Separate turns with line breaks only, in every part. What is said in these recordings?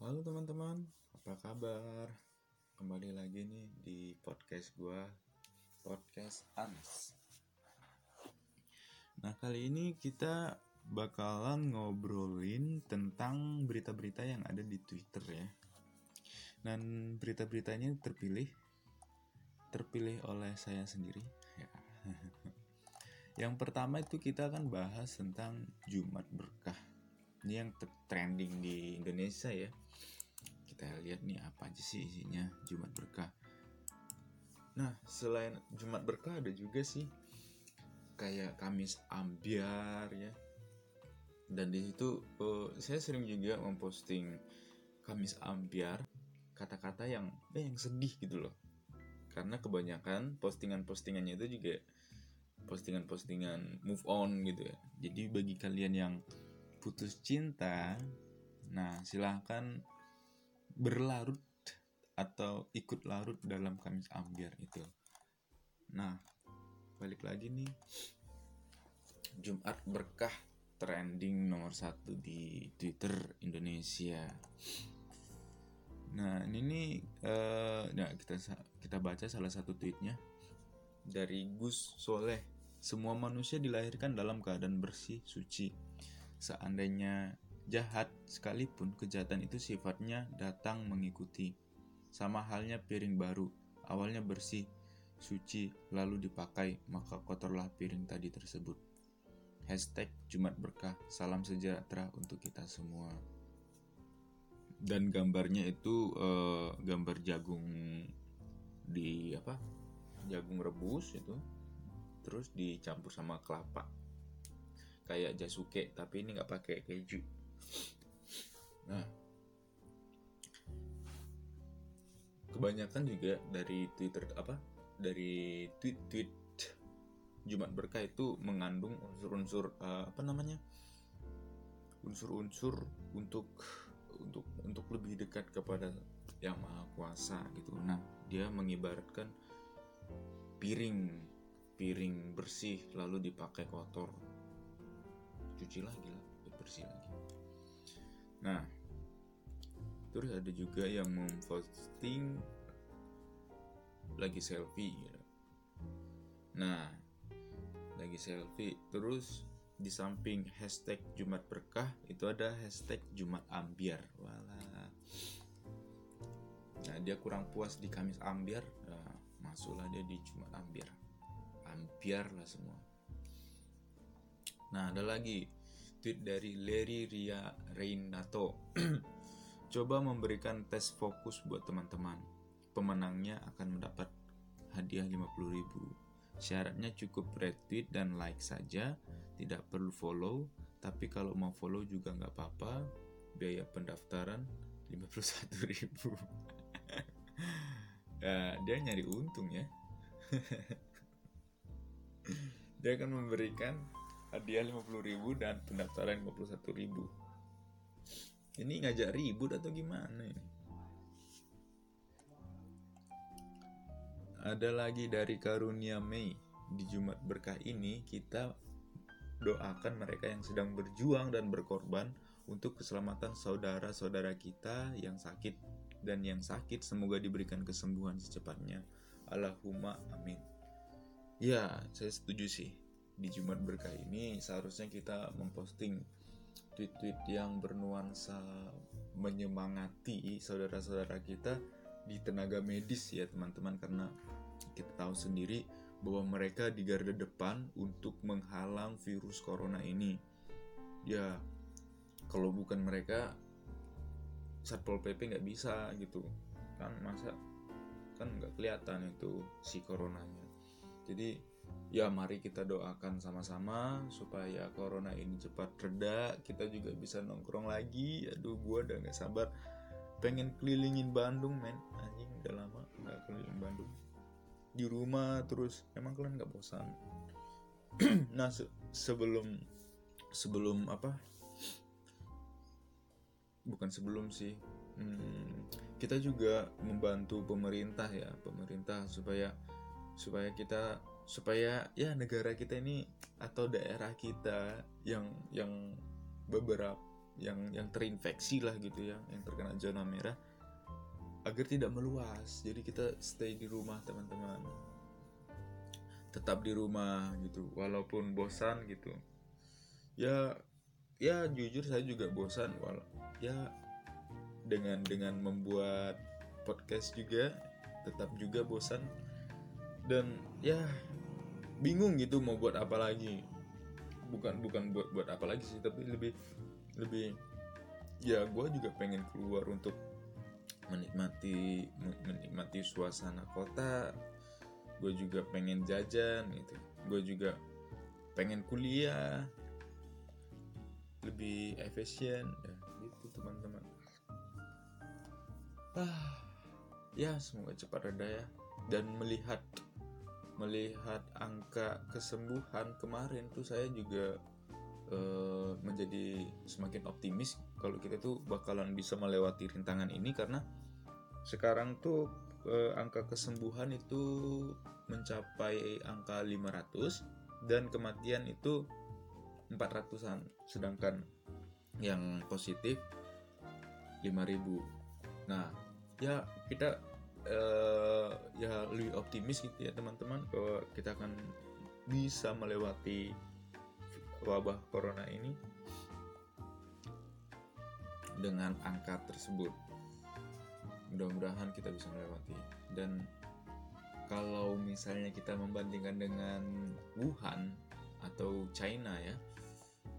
Halo teman-teman, apa kabar? Kembali lagi nih di podcast gua, podcast Ans. Nah kali ini kita bakalan ngobrolin tentang berita-berita yang ada di Twitter ya. Dan berita-beritanya terpilih, terpilih oleh saya sendiri. Ya. Yang pertama itu kita akan bahas tentang Jumat Berkah. Ini yang trending di Indonesia ya. Kita lihat nih apa aja sih isinya Jumat Berkah. Nah, selain Jumat Berkah ada juga sih kayak Kamis Ambiar ya. Dan di situ uh, saya sering juga memposting Kamis Ambiar kata-kata yang eh, yang sedih gitu loh. Karena kebanyakan postingan-postingannya itu juga postingan-postingan move on gitu ya. Jadi bagi kalian yang putus cinta, nah silahkan berlarut atau ikut larut dalam Kamis Ambiar itu. Nah, balik lagi nih Jumat berkah trending nomor satu di Twitter Indonesia. Nah ini nih, uh, nah kita kita baca salah satu tweetnya dari Gus Soleh. Semua manusia dilahirkan dalam keadaan bersih, suci. Seandainya jahat sekalipun kejahatan itu sifatnya datang mengikuti. Sama halnya piring baru, awalnya bersih, suci, lalu dipakai, maka kotorlah piring tadi tersebut. Hashtag Jumat Berkah, salam sejahtera untuk kita semua. Dan gambarnya itu uh, gambar jagung di apa jagung rebus itu terus dicampur sama kelapa kayak jasuke tapi ini nggak pakai keju nah kebanyakan juga dari twitter apa dari tweet-tweet Jumat Berkah itu mengandung unsur-unsur uh, apa namanya unsur-unsur untuk untuk untuk lebih dekat kepada yang maha kuasa gitu. Nah, dia mengibaratkan piring piring bersih lalu dipakai kotor cuci lagi lah bersih lagi. Nah terus ada juga yang memposting lagi selfie gitu. nah lagi selfie terus di samping hashtag Jumat Berkah itu ada hashtag Jumat Ambiar. Wala nah dia kurang puas di Kamis Ambiar nah, masuklah dia di Jumat Ambiar. Ambiar lah semua nah ada lagi. Tweet dari Larry Ria Reinato. Coba memberikan tes fokus buat teman-teman. Pemenangnya akan mendapat hadiah 50.000 syaratnya cukup retweet dan like saja. Tidak perlu follow. Tapi kalau mau follow juga nggak apa-apa. Biaya pendaftaran 51.000 ya, dia nyari untung ya. Dia akan memberikan hadiah 50.000 dan pendaftaran 51.000 ini ngajak ribut atau gimana ini ada lagi dari karunia Mei di Jumat berkah ini kita doakan mereka yang sedang berjuang dan berkorban untuk keselamatan saudara-saudara kita yang sakit dan yang sakit semoga diberikan kesembuhan secepatnya. Allahumma amin. Ya, saya setuju sih. Di Jumat berkah ini seharusnya kita memposting tweet-tweet yang bernuansa menyemangati saudara-saudara kita di tenaga medis ya teman-teman. Karena kita tahu sendiri bahwa mereka di garda depan untuk menghalang virus corona ini. Ya, kalau bukan mereka satpol pp nggak bisa gitu. Kan masa kan nggak kelihatan itu si coronanya. Jadi ya mari kita doakan sama-sama supaya corona ini cepat reda kita juga bisa nongkrong lagi. Aduh gua udah nggak sabar. Pengen kelilingin Bandung men. Anjing udah lama nggak keliling Bandung. Di rumah terus. Emang kalian nggak bosan? Nah se sebelum sebelum apa? Bukan sebelum sih. Hmm, kita juga membantu pemerintah ya pemerintah supaya supaya kita supaya ya negara kita ini atau daerah kita yang yang beberapa yang yang terinfeksi lah gitu ya yang terkena zona merah agar tidak meluas. Jadi kita stay di rumah teman-teman. Tetap di rumah gitu walaupun bosan gitu. Ya ya jujur saya juga bosan walau ya dengan dengan membuat podcast juga tetap juga bosan. Dan ya bingung gitu mau buat apa lagi. Bukan bukan buat buat apa lagi sih tapi lebih lebih ya gue juga pengen keluar untuk menikmati menikmati suasana kota. Gue juga pengen jajan gitu. Gue juga pengen kuliah. Lebih efisien ya gitu teman-teman. Ah ya semoga cepat reda ya. Dan melihat melihat angka kesembuhan kemarin tuh saya juga uh, menjadi semakin optimis kalau kita tuh bakalan bisa melewati rintangan ini karena sekarang tuh uh, angka kesembuhan itu mencapai angka 500 dan kematian itu 400-an sedangkan yang positif 5000 nah ya kita uh, ya lebih optimis gitu ya teman-teman bahwa kita akan bisa melewati wabah corona ini dengan angka tersebut. Mudah-mudahan kita bisa melewati. Dan kalau misalnya kita membandingkan dengan Wuhan atau China ya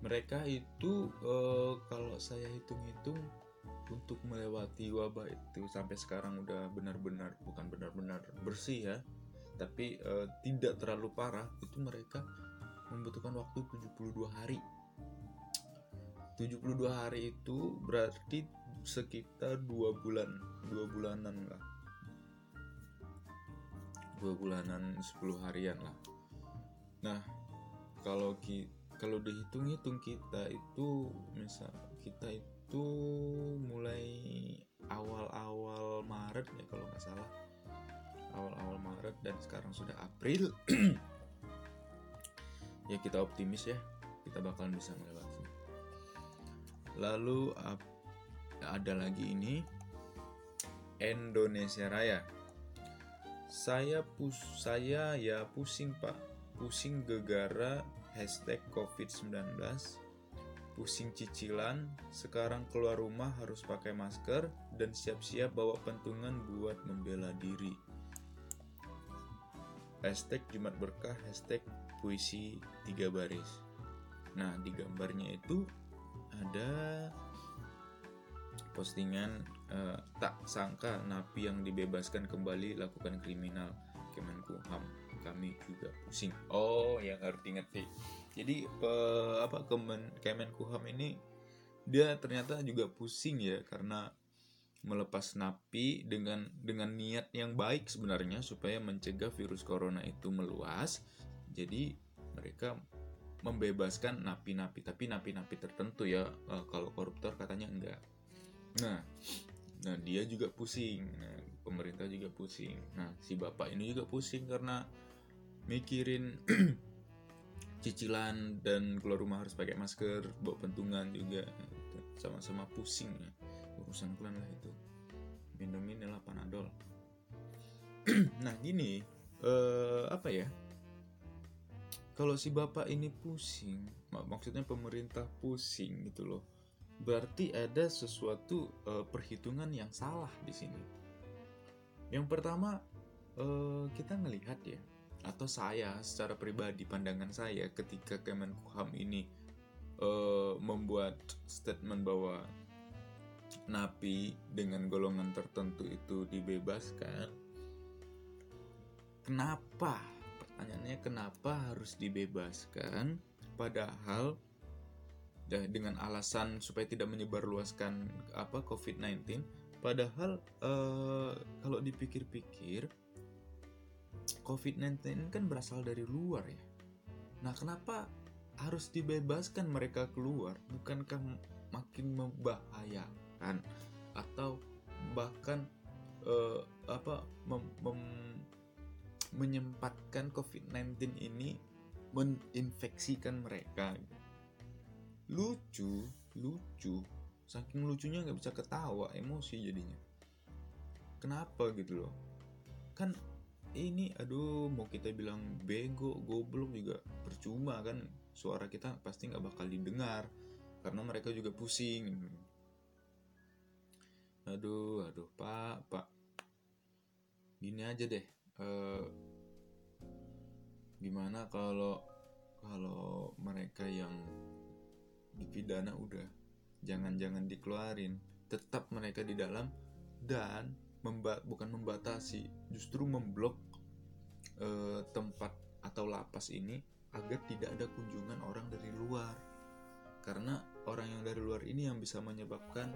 mereka itu uh, kalau saya hitung-hitung untuk melewati wabah itu sampai sekarang udah benar-benar bukan benar-benar bersih ya tapi uh, tidak terlalu parah itu mereka membutuhkan waktu 72 hari. 72 hari itu berarti sekitar dua bulan dua bulanan lah. Dua bulanan 10 harian lah. Nah kalau ki kalau dihitung-hitung kita itu misal kita itu mulai awal-awal Maret ya kalau nggak salah. Awal-awal Maret dan sekarang sudah April. Ya kita optimis ya kita bakalan bisa melewati. Lalu ada lagi ini. Indonesia Raya. Saya pus saya ya pusing pak. Pusing gegara hashtag covid-19 pusing cicilan sekarang keluar rumah harus pakai masker dan siap-siap bawa pentungan buat membela diri. Hashtag Jumat Berkah hashtag puisi tiga baris. Nah di gambarnya itu ada postingan uh, tak sangka napi yang dibebaskan kembali lakukan kriminal. Kemenkumham kami juga pusing. Oh yang ngerti ngerti jadi pe, apa Kemen Kemenkumham ini dia ternyata juga pusing ya karena melepas napi dengan dengan niat yang baik sebenarnya supaya mencegah virus corona itu meluas. Jadi mereka membebaskan napi-napi tapi napi-napi tertentu ya uh, kalau koruptor katanya enggak. Nah nah dia juga pusing nah, pemerintah juga pusing. Nah si bapak ini juga pusing karena mikirin cicilan dan keluar rumah harus pakai masker bawa pentungan juga. Sama-sama pusing ya. Urusan klan lah itu. Minum lah panadol. Nah gini uh, apa ya? Kalau si bapak ini pusing mak maksudnya pemerintah pusing gitu loh berarti ada sesuatu uh, perhitungan yang salah di sini. Yang pertama uh, kita melihat ya, atau saya secara pribadi pandangan saya ketika Kemenkumham ini uh, membuat statement bahwa napi dengan golongan tertentu itu dibebaskan. Kenapa? Pertanyaannya kenapa harus dibebaskan padahal dengan alasan supaya tidak menyebarluaskan apa COVID-19 padahal uh, kalau dipikir-pikir COVID-19 kan berasal dari luar ya. Nah kenapa harus dibebaskan mereka keluar? Bukankah makin membahayakan atau bahkan uh, apa mem, mem, menyempatkan COVID-19 ini meninfeksikan mereka? Lucu lucu. Saking lucunya nggak bisa ketawa emosi jadinya. Kenapa gitu loh? Kan ini aduh mau kita bilang bego goblok juga. Percuma kan suara kita pasti nggak bakal didengar karena mereka juga pusing. Aduh aduh pak pak. Gini aja deh uh, gimana kalau kalau mereka yang dipidana udah jangan-jangan dikeluarin tetap mereka di dalam dan memba bukan membatasi justru memblok uh, tempat atau lapas ini agar tidak ada kunjungan orang dari luar. Karena orang yang dari luar ini yang bisa menyebabkan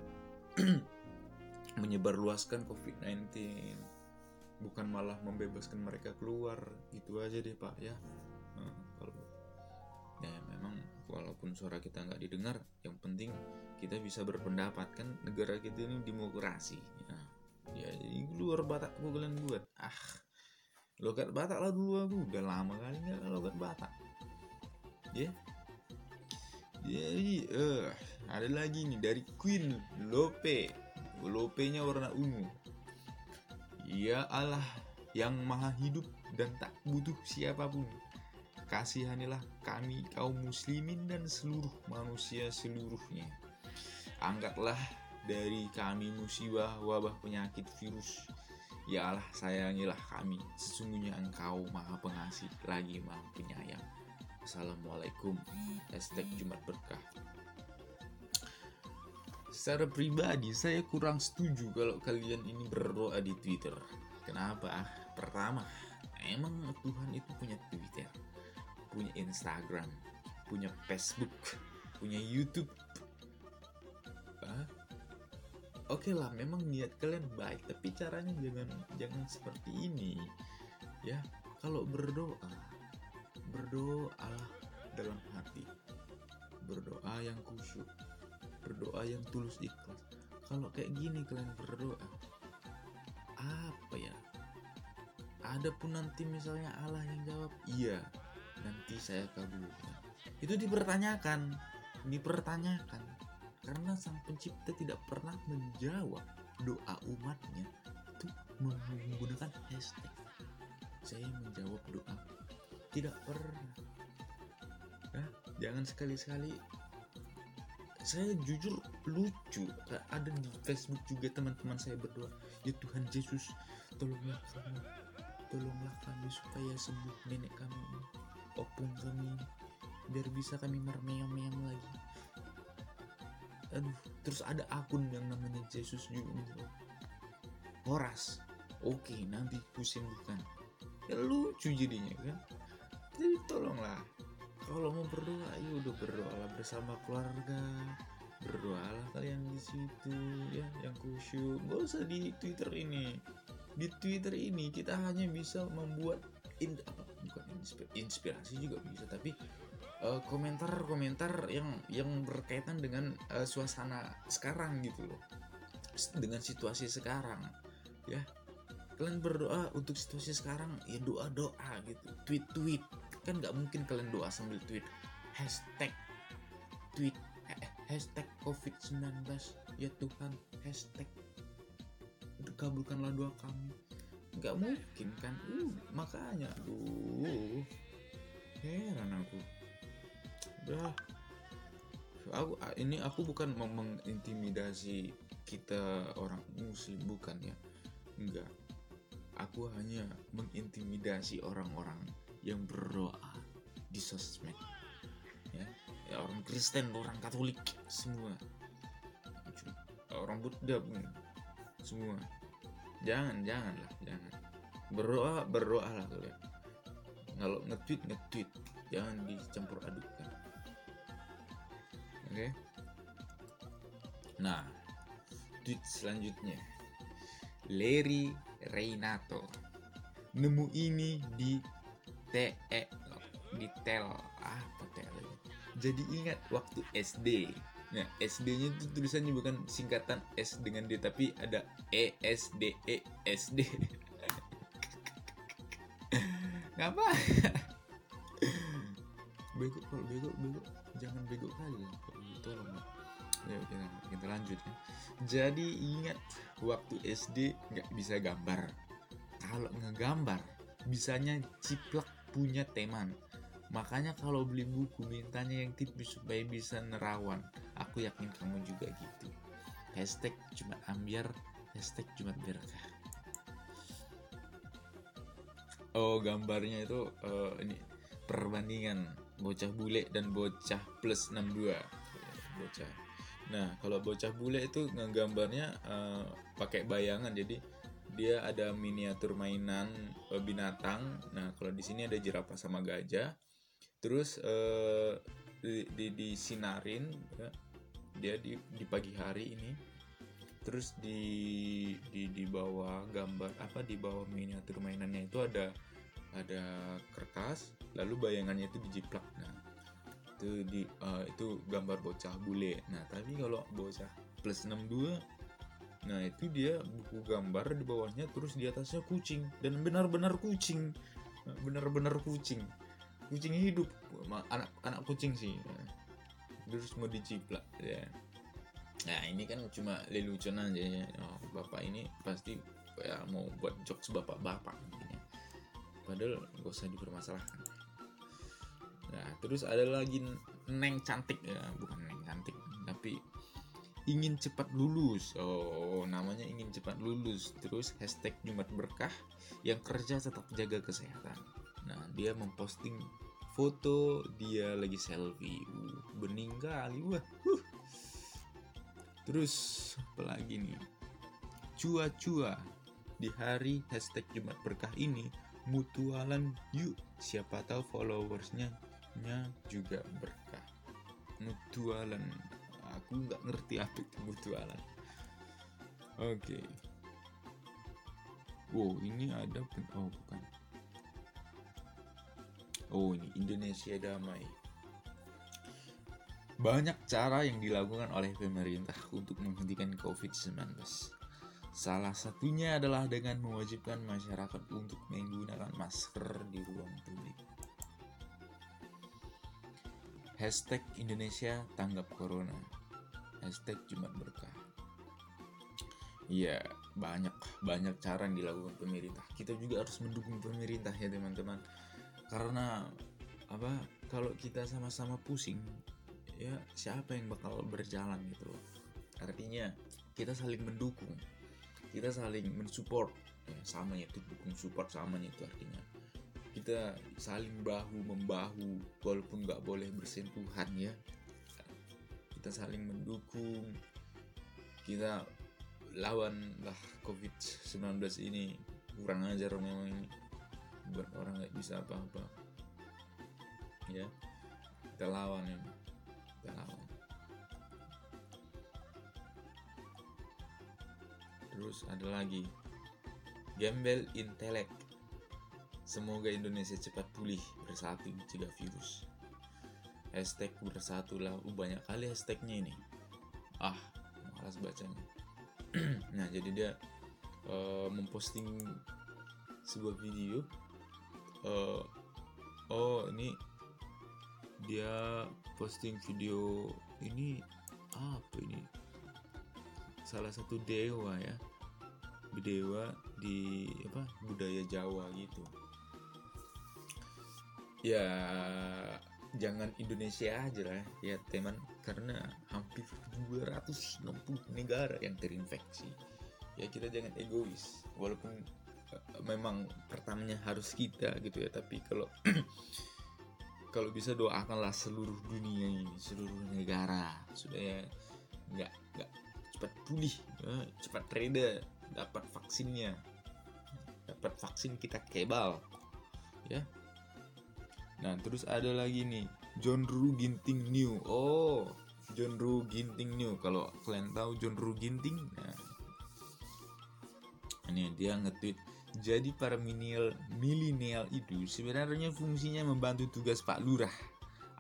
menyebarluaskan COVID-19 bukan malah membebaskan mereka keluar gitu aja deh pak ya. Kalau ya memang walaupun suara kita nggak didengar yang penting kita bisa berpendapat kan negara kita ini demokrasi. Ya, ya luar batak gue kalian buat ah logat batak lah dulu aku udah lama kali nggak logat batak. Ya. Jadi uh, ada lagi nih dari Queen Lope. Lope-nya warna ungu. Ya Allah yang maha hidup dan tak butuh siapa pun. Kasihanilah kami kaum muslimin dan seluruh manusia seluruhnya. Angkatlah dari kami musibah wabah penyakit virus. Ya Allah sayangilah kami. Sesungguhnya engkau maha pengasih lagi maha penyayang. Assalamualaikum. Hashtag Jumat Berkah. Secara pribadi saya kurang setuju kalau kalian ini berdoa di Twitter. Kenapa? Pertama, emang Tuhan itu punya Twitter Punya Instagram Punya Facebook Punya Youtube. Hah? Oke lah, memang niat kalian baik, tapi caranya jangan jangan seperti ini. Ya, kalau berdoa berdoalah dalam hati. Berdoa yang khusyuk berdoa yang tulus ikhlas. Kalau kayak gini kalian berdoa apa ya? Ada pun nanti misalnya Allah yang jawab iya nanti saya kabulkan. Itu dipertanyakan dipertanyakan karena sang pencipta tidak pernah menjawab doa umatnya itu menggunakan hashtag. Saya menjawab doa. Tidak pernah. Nah, jangan sekali-sekali. Saya jujur lucu. Ada di Facebook juga teman-teman saya berdoa. Ya Tuhan Yesus tolonglah kami tolonglah kami supaya sembuh nenek kami opung kami biar bisa kami mermeong-meong lagi aduh terus ada akun yang namanya Yesus juga Horas. Oke nanti pusing bukan ya lucu jadinya kan? Jadi tolonglah. Kalau mau berdoa ya udah berdoalah bersama keluarga. Berdoalah kalian di situ ya yang khusyuk. Gak usah di Twitter ini. Di Twitter ini kita hanya bisa membuat in, apa bukan inspirasi juga bisa tapi komentar-komentar uh, yang yang berkaitan dengan uh, suasana sekarang gitu loh. Dengan situasi sekarang ya. Kalian berdoa untuk situasi sekarang ya doa doa gitu. Tweet tweet kan nggak mungkin kalian doa sambil tweet. Hashtag tweet eh, hashtag covid 19 ya Tuhan hashtag kabulkanlah doa kami. Nggak mungkin kan? Uh, makanya aduh. Heran aku udah aku ini aku bukan mau mengintimidasi kita orang muslim bukan ya. Enggak. Aku hanya mengintimidasi orang-orang yang berdoa di sosmed. Ya, ya orang Kristen orang Katolik semua. Orang Buddha pun semua. Jangan jangan lah jangan. Berdoa berdoa lah kalian. Kalau nge-tweet nge-tweet. Jangan dicampur adukkan oke. Okay? nah tweet selanjutnya. Larry Reinato. Nemu ini di TE di tel apa tel jadi ingat waktu SD nah SD nya itu tulisannya bukan singkatan S dengan D tapi ada E S D E S D. Ngapa bego kalau bego bego jangan bego kali ya tolong Yuk kita, kita lanjut ya. Jadi ingat waktu SD nggak bisa gambar. Kalau ngegambar bisanya ciplak punya teman. Makanya kalau beli buku mintanya yang tipis supaya bisa nerawan. Aku yakin kamu juga gitu. Hashtag cuma ambiar, hashtag cuma berkah. Oh gambarnya itu uh, ini perbandingan bocah bule dan bocah plus 62 bocah. Nah kalau bocah bule itu ngegambarnya uh, pakai bayangan. Jadi dia ada miniatur mainan uh, binatang. Nah kalau di sini ada jerapah sama gajah. Terus uh, di, di, di sinarin ya, dia di, di pagi hari ini. Terus di di di bawah gambar apa di bawah miniatur mainannya itu ada ada kertas lalu bayangannya itu dijiplak. Nah itu di uh, itu gambar bocah bule. Nah tapi kalau bocah plus 62 nah itu dia buku gambar di bawahnya terus di atasnya kucing. Dan benar-benar kucing. Benar-benar kucing. Kucing hidup. Anak anak kucing sih. Terus mau diciplak ya. Nah ini kan cuma lelucon aja ya. Oh, bapak ini pasti ya mau buat jokes bapak-bapak. Padahal gak usah dipermasalahkan nah terus ada lagi neng cantik. Ya bukan neng cantik tapi ingin cepat lulus. Oh namanya ingin cepat lulus. Terus hashtag Jumat Berkah yang kerja tetap jaga kesehatan. Nah dia memposting foto dia lagi selfie. Uh, bening kali. Wah uh. terus apalagi nih? Cua-cua. Di hari hashtag Jumat Berkah ini mutualan yuk siapa tahu followersnya juga berkah. Mutualan. Aku nggak ngerti apa itu mutualan. Oke. Okay. wow ini ada oh bukan. Oh ini Indonesia damai. Banyak cara yang dilakukan oleh pemerintah untuk menghentikan COVID-19 Salah satunya adalah dengan mewajibkan masyarakat untuk menggunakan masker di ruang publik. Hashtag Indonesia tanggap Corona. Hashtag Jumat Berkah. Iya, banyak banyak cara yang dilakukan pemerintah. Kita juga harus mendukung pemerintah ya teman-teman. Karena apa? Kalau kita sama-sama pusing, ya siapa yang bakal berjalan gitu loh. Artinya kita saling mendukung kita saling mensupport ya, sama itu dukung support sama itu artinya kita saling bahu membahu walaupun nggak boleh bersentuhan ya kita saling mendukung. Kita lawan lah covid 19 ini. Kurang ajar memang ini buat orang nggak bisa apa-apa. Ya kita lawan ya kita lawan. Terus ada lagi. Gembel intelek semoga Indonesia cepat pulih bersatu mencegah virus. Hashtag bersatulah uh, banyak kali hashtagnya ini. Ah malas bacanya. Nah jadi dia uh, memposting sebuah video. Uh, oh ini dia posting video ini apa ini? Salah satu dewa ya. Dewa di apa budaya Jawa gitu ya jangan Indonesia aja lah ya teman. Karena hampir 260 negara yang terinfeksi. Ya kita jangan egois. Walaupun uh, memang pertamanya harus kita gitu ya. Tapi kalau kalau bisa doakanlah seluruh dunia ini seluruh negara. Sudah ya nggak nggak cepat pulih ya, cepat reda dapat vaksinnya. Dapat vaksin kita kebal. Ya nah terus ada lagi nih John Ru Ginting New oh John Ru Ginting New kalau kalian tahu John Ru Ginting nah ini dia nge-tweet jadi para milenial itu sebenarnya fungsinya membantu tugas Pak Lurah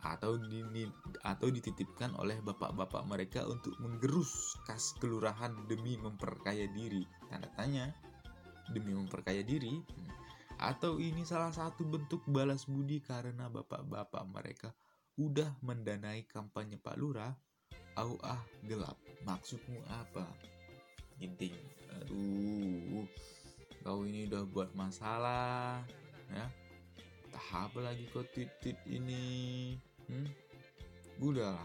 atau di, atau dititipkan oleh bapak-bapak mereka untuk menggerus kas kelurahan demi memperkaya diri. Tanda tanya, demi memperkaya diri. Atau ini salah satu bentuk balas budi karena bapak-bapak mereka udah mendanai kampanye Pak Lurah. au ah gelap. Maksudmu apa? Ginting aduh kau ini udah buat masalah ya. Tak apa lagi kau tweet ini hmm? udah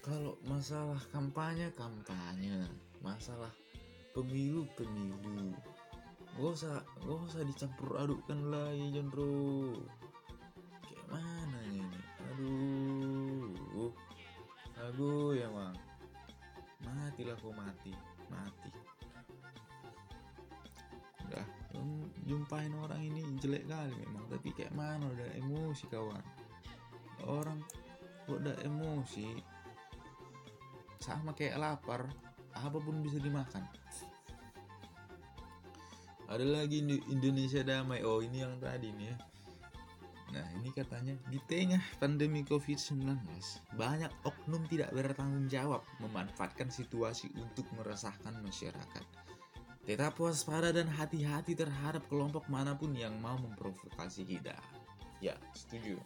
kalau masalah kampanye kampanye. Masalah pemilu pemilu gak usah gak usah dicampur adukkan lagi Jondro kayak mana ini? Aduh. Aduh ya mang. Matilah kau mati. Mati. Udah jumpain orang ini jelek kali memang tapi kayak mana udah emosi kawan? Orang udah emosi? Sama kayak lapar apa pun bisa dimakan ada lagi Indonesia damai. Oh ini yang tadi nih ya. Nah ini katanya di tengah pandemi covid-19 banyak oknum tidak bertanggung jawab memanfaatkan situasi untuk meresahkan masyarakat. Tetap waspada dan hati-hati terhadap kelompok mana pun yang mau memprovokasi kita. Ya setuju.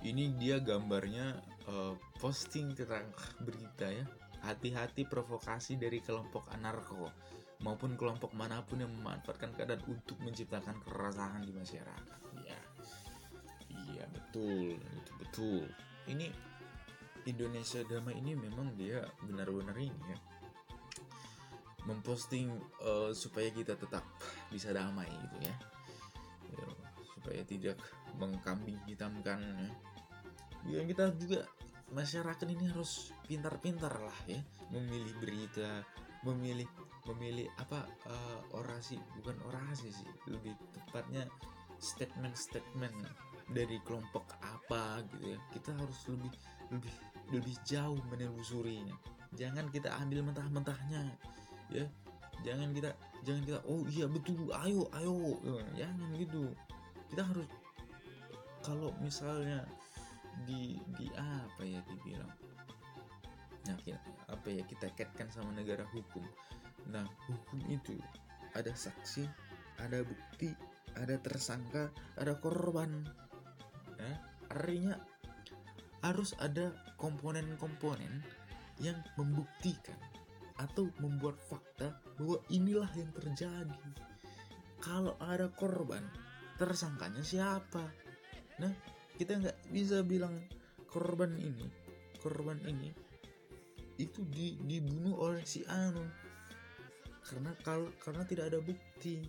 Ini dia gambarnya uh, posting tentang berita ya. Hati-hati provokasi dari kelompok anarko maupun kelompok mana pun yang memanfaatkan keadaan untuk menciptakan keresahan di masyarakat. Ya iya betul. Itu betul. Ini Indonesia damai ini memang dia benar-benar ini ya. Memposting uh, supaya kita tetap bisa damai gitu ya, ya supaya tidak mengkambing hitamkan ya. Ya kita juga masyarakat ini harus pintar-pintar lah ya. Memilih berita memilih memilih apa uh, orasi bukan orasi sih lebih tepatnya statement-statement dari kelompok apa gitu ya. Kita harus lebih lebih lebih jauh menelusurinya. Jangan kita ambil mentah-mentahnya ya. Jangan kita jangan kita oh iya betul ayo ayo jangan gitu. Kita harus kalau misalnya di di apa ya dibilang? Nah apa ya kita kaitkan sama negara hukum nah hukum itu ada saksi ada bukti ada tersangka ada korban. Ya artinya harus ada komponen-komponen yang membuktikan atau membuat fakta bahwa inilah yang terjadi. Kalau ada korban tersangkanya siapa? Nah kita nggak bisa bilang korban ini korban ini itu di, dibunuh oleh si Anu karena kalau karena tidak ada bukti.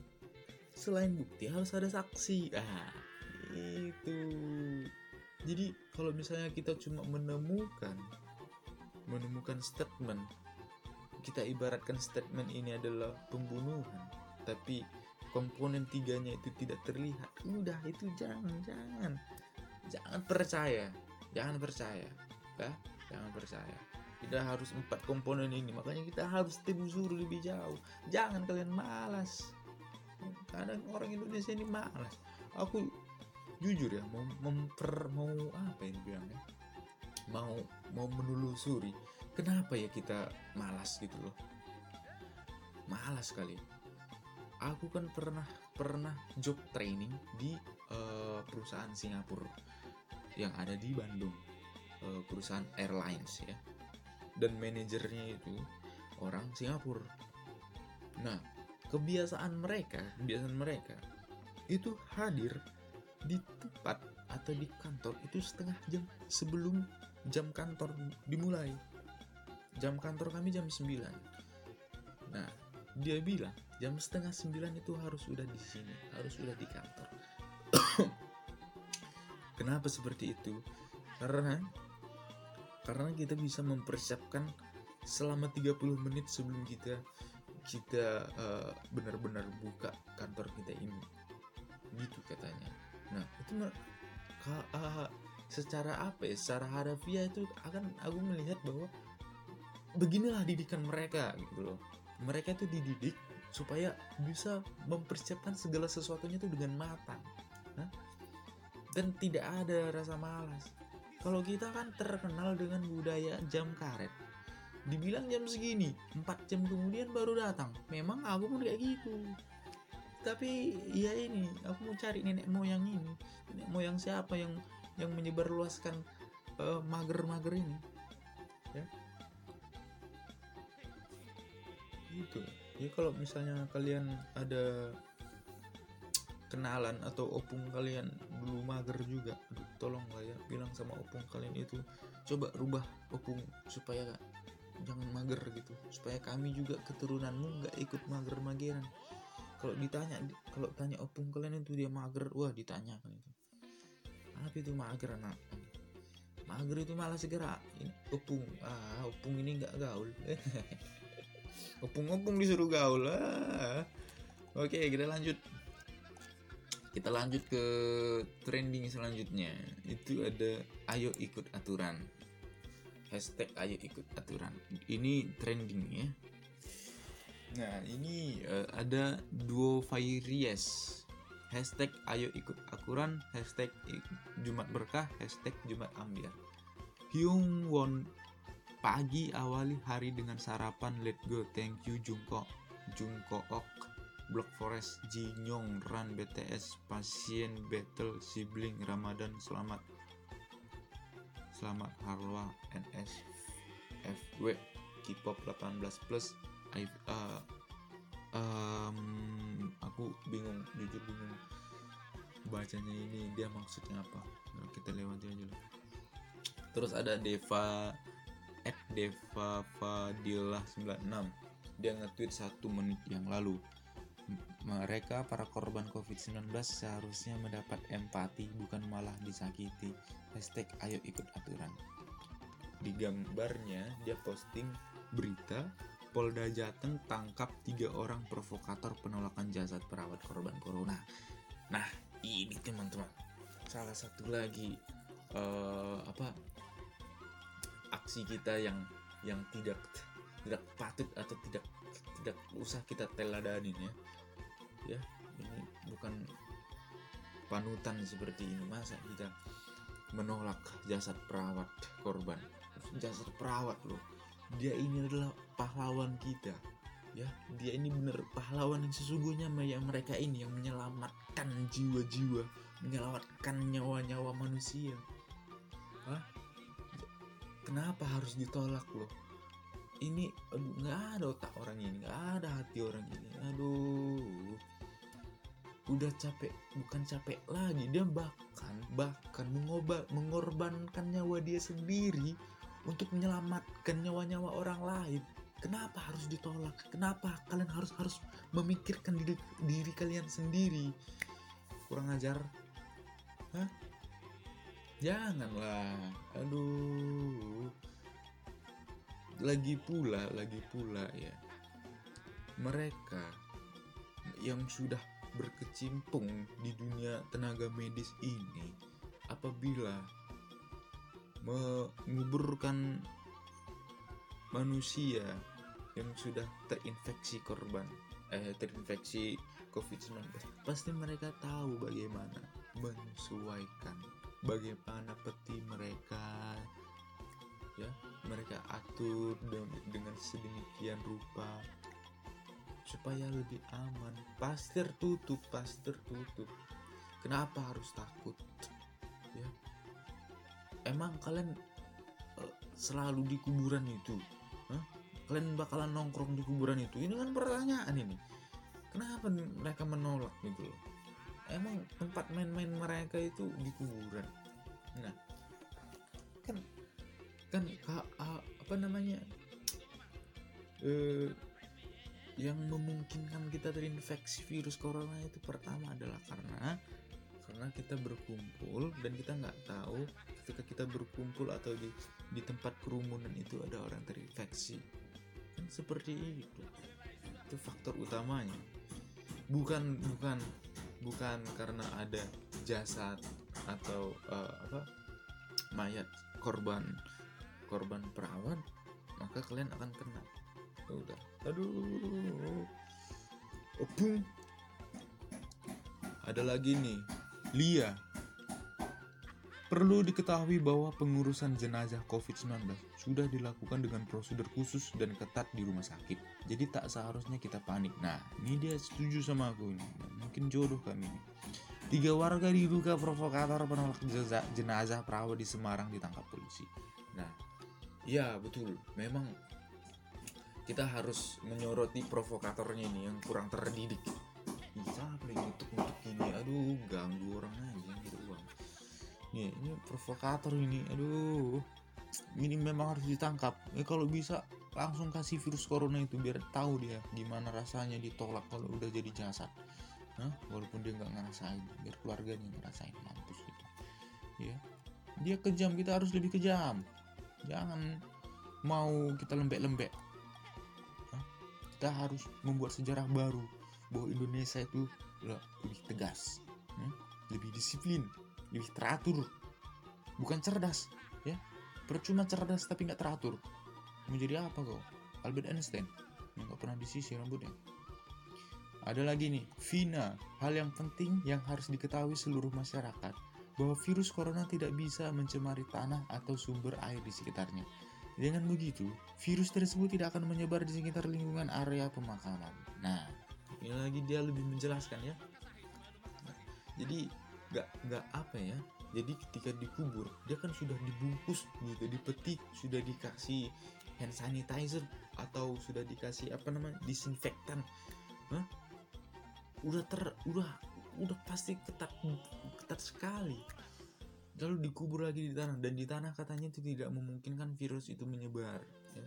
Selain bukti harus ada saksi. Ah itu jadi kalau misalnya kita cuma menemukan menemukan statement kita ibaratkan statement ini adalah pembunuhan tapi komponen tiganya itu tidak terlihat udah itu jangan jangan. Jangan percaya jangan percaya ya jangan percaya kita harus empat komponen ini makanya kita harus telusuri lebih jauh. Jangan kalian malas. Kadang orang Indonesia ini malas. Aku jujur ya mau memper mau apa ini bilangnya? Mau mau menelusuri kenapa ya kita malas gitu loh? Malas sekali aku kan pernah pernah job training di uh, perusahaan Singapura yang ada di Bandung. Uh, perusahaan airlines ya dan manajernya itu orang Singapura. Nah kebiasaan mereka kebiasaan mereka itu hadir di tempat atau di kantor itu setengah jam sebelum jam kantor dimulai. Jam kantor kami jam 9 nah dia bilang jam setengah sembilan itu harus sudah di sini harus sudah di kantor. Kenapa seperti itu? Karena karena kita bisa mempersiapkan selama 30 menit sebelum kita kita uh, benar-benar buka kantor kita ini. Gitu katanya. Nah, itu uh, secara apa ya? Secara harafiah itu akan aku melihat bahwa beginilah didikan mereka gitu loh. Mereka itu dididik supaya bisa mempersiapkan segala sesuatunya itu dengan matang. Dan tidak ada rasa malas. Kalau kita kan terkenal dengan budaya jam karet. Dibilang jam segini, 4 jam kemudian baru datang. Memang aku pun kayak gitu. Tapi ya ini, aku mau cari nenek moyang ini. Nenek moyang siapa yang yang menyebarluaskan uh, mager-mager ini? Ya. Gitu. Ya kalau misalnya kalian ada kenalan atau opung kalian. Dulu mager juga. Aduh, tolong lah ya bilang sama opung kalian itu. Coba rubah opung supaya jangan mager gitu. Supaya kami juga keturunanmu nggak ikut mager-mageran. Kalau ditanya kalau tanya opung kalian itu dia mager wah ditanyakan itu. Apa itu mager anak? Mager itu malah segera opung ah opung ini nggak gaul. Opung-opung disuruh gaul ah. Oke kita lanjut kita lanjut ke trending selanjutnya. Itu ada ayo ikut aturan. Hashtag ayo ikut aturan. Ini trending ya. Nah ini uh, ada duo Fairies. Hashtag ayo ikut aturan hashtag Jumat berkah hashtag Jumat ambiar. Hyung Won pagi awali hari dengan sarapan. Let go thank you Jungkook. Jungkook Block Forest, Jinyong, Run, BTS, Pasien, Battle, Sibling, Ramadan, Selamat, Selamat Harwa, NS, FW, K-pop 18 plus, I, uh, um, aku bingung, jujur bingung. Bacanya ini dia maksudnya apa? Nah, kita lewati aja lah. Terus ada Deva, at Deva Fadilah 96 dia nge-tweet satu menit yang lalu mereka para korban COVID-19 seharusnya mendapat empati bukan malah disakiti. Hashtag ayo ikut aturan. Di gambarnya dia posting berita Polda Jateng tangkap tiga orang provokator penolakan jasad perawat korban corona. Nah ini teman-teman salah satu lagi uh, apa aksi kita yang yang tidak tidak patut atau tidak tidak usah kita teladanin ya. Ya ini bukan panutan seperti ini. Masa kita menolak jasad perawat korban? Jasad perawat loh. Dia ini adalah pahlawan kita. Ya dia ini benar pahlawan yang sesungguhnya yang mereka ini yang menyelamatkan jiwa-jiwa menyelamatkan nyawa-nyawa manusia. Hah? kenapa harus ditolak loh ini aduh nggak ada otak orang ini nggak ada hati orang ini. Aduh. Udah capek bukan capek lagi dia bahkan bahkan mengobat mengorbankan nyawa dia sendiri untuk menyelamatkan nyawa-nyawa orang lain. Kenapa harus ditolak? Kenapa kalian harus harus memikirkan diri, diri kalian sendiri? Kurang ajar? Hah? Janganlah. Aduh lagi pula lagi pula ya. Mereka yang sudah berkecimpung di dunia tenaga medis ini apabila menguburkan manusia yang sudah terinfeksi korban eh terinfeksi COVID-19 pasti mereka tahu bagaimana menyesuaikan bagaimana peti mereka ya. Mereka atur dengan sedemikian rupa supaya lebih aman. Pasti tertutup pasti tertutup kenapa harus takut? Ya. Emang kalian uh, selalu di kuburan itu? Huh? kalian bakalan nongkrong di kuburan itu? Ini kan pertanyaan ini. Kenapa mereka menolak gitu emang tempat main-main mereka itu di kuburan? Nah kan apa namanya? Eh yang memungkinkan kita terinfeksi virus corona itu pertama adalah karena karena kita berkumpul dan kita nggak tahu ketika kita berkumpul atau di di tempat kerumunan itu ada orang terinfeksi. Kan seperti itu. Itu faktor utamanya. Bukan bukan bukan karena ada jasad atau uh, apa mayat korban korban perawat maka kalian akan kena udah aduh opung ada lagi nih Lia Perlu diketahui bahwa pengurusan jenazah COVID-19 sudah dilakukan dengan prosedur khusus dan ketat di rumah sakit. Jadi tak seharusnya kita panik. Nah, ini dia setuju sama aku ini. Mungkin jodoh kami. Tiga warga diduga provokator penolak jenazah, jenazah perawat di Semarang ditangkap polisi. Nah, ya betul. Memang kita harus menyoroti provokatornya ini yang kurang terdidik. Bisa apa untuk untuk ini? Aduh ganggu orang aja gitu bang. Nih ini provokator ini. Aduh. Ini memang harus ditangkap. Ya kalau bisa langsung kasih virus corona itu biar tahu dia gimana rasanya ditolak kalau udah jadi jasad. Hah? walaupun dia nggak ngerasain biar keluarganya ngerasain mampus gitu. Ya dia kejam kita harus lebih kejam jangan mau kita lembek-lembek. Kita harus membuat sejarah baru bahwa Indonesia itu lebih tegas ya? lebih disiplin lebih teratur. Bukan cerdas ya. Percuma cerdas tapi nggak teratur. Menjadi apa kau? Albert Einstein. Yang nggak pernah disisir rambutnya. Ada lagi nih Vina. Hal yang penting yang harus diketahui seluruh masyarakat bahwa virus corona tidak bisa mencemari tanah atau sumber air di sekitarnya dengan begitu, virus tersebut tidak akan menyebar di sekitar lingkungan area pemakaman. Nah, ini lagi dia lebih menjelaskan ya. Nah, jadi nggak nggak apa ya. Jadi ketika dikubur, dia kan sudah dibungkus gitu, dipetik, sudah dikasih hand sanitizer atau sudah dikasih apa namanya disinfektan. Udah ter udah udah pasti ketat ketat sekali. Lalu dikubur lagi di tanah dan di tanah katanya itu tidak memungkinkan virus itu menyebar ya.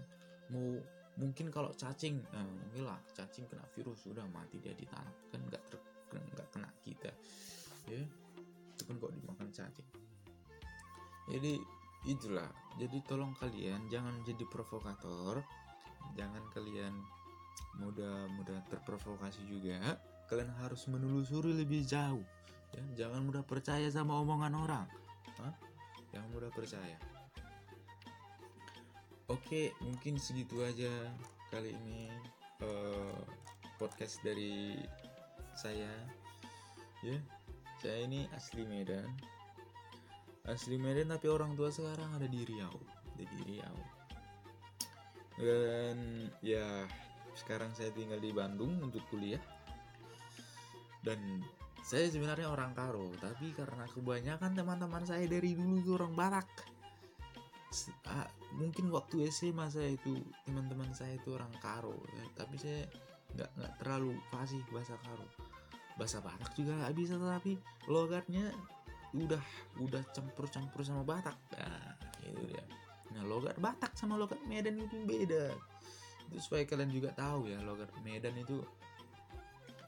mau mungkin kalau cacing nah, cacing kena virus sudah mati dia di tanah kan nggak nggak kena kita ya. Itu kan kok dimakan cacing. Jadi itulah. Jadi tolong kalian jangan jadi provokator jangan kalian mudah-mudah terprovokasi juga kalian harus menelusuri lebih jauh ya. Jangan mudah percaya sama omongan orang Hah? yang mudah percaya. Oke mungkin segitu aja kali ini uh, podcast dari saya ya. Saya ini asli Medan. Asli Medan tapi orang tua sekarang ada di Riau di Riau. Dan ya sekarang saya tinggal di Bandung untuk kuliah dan saya sebenarnya orang Karo tapi karena kebanyakan teman-teman saya dari dulu itu orang Batak. Ah, mungkin waktu SMA saya itu teman-teman saya itu orang Karo ya. tapi saya nggak nggak terlalu fasih bahasa Karo. Bahasa Batak juga nggak bisa tapi logatnya udah udah campur-campur sama Batak. Nah itu dia. Nah logat Batak sama logat Medan itu beda. Itu supaya kalian juga tahu ya logat Medan itu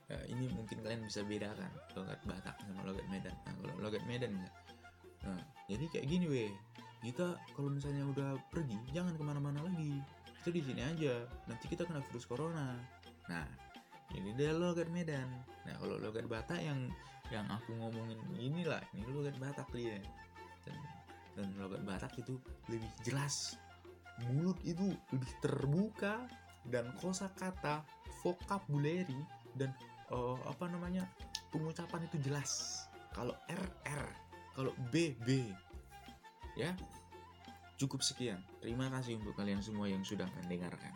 ya, ini mungkin kalian bisa bedakan logat Batak sama logat Medan. Nah kalau logat Medan enggak nah jadi kayak gini weh kita kalau misalnya udah pergi jangan ke mana-mana lagi. Kita di sini aja. Nanti kita kena virus corona. Nah ini dia logat Medan. Nah kalau logat Batak yang yang aku ngomongin inilah ini logat Batak dia. Dan, dan logat Batak itu lebih jelas. Mulut itu lebih terbuka dan kosakata vocabulary dan uh, apa namanya? Pengucapan itu jelas. Kalau R R. Kalau B B. Ya? Cukup sekian. Terima kasih untuk kalian semua yang sudah mendengarkan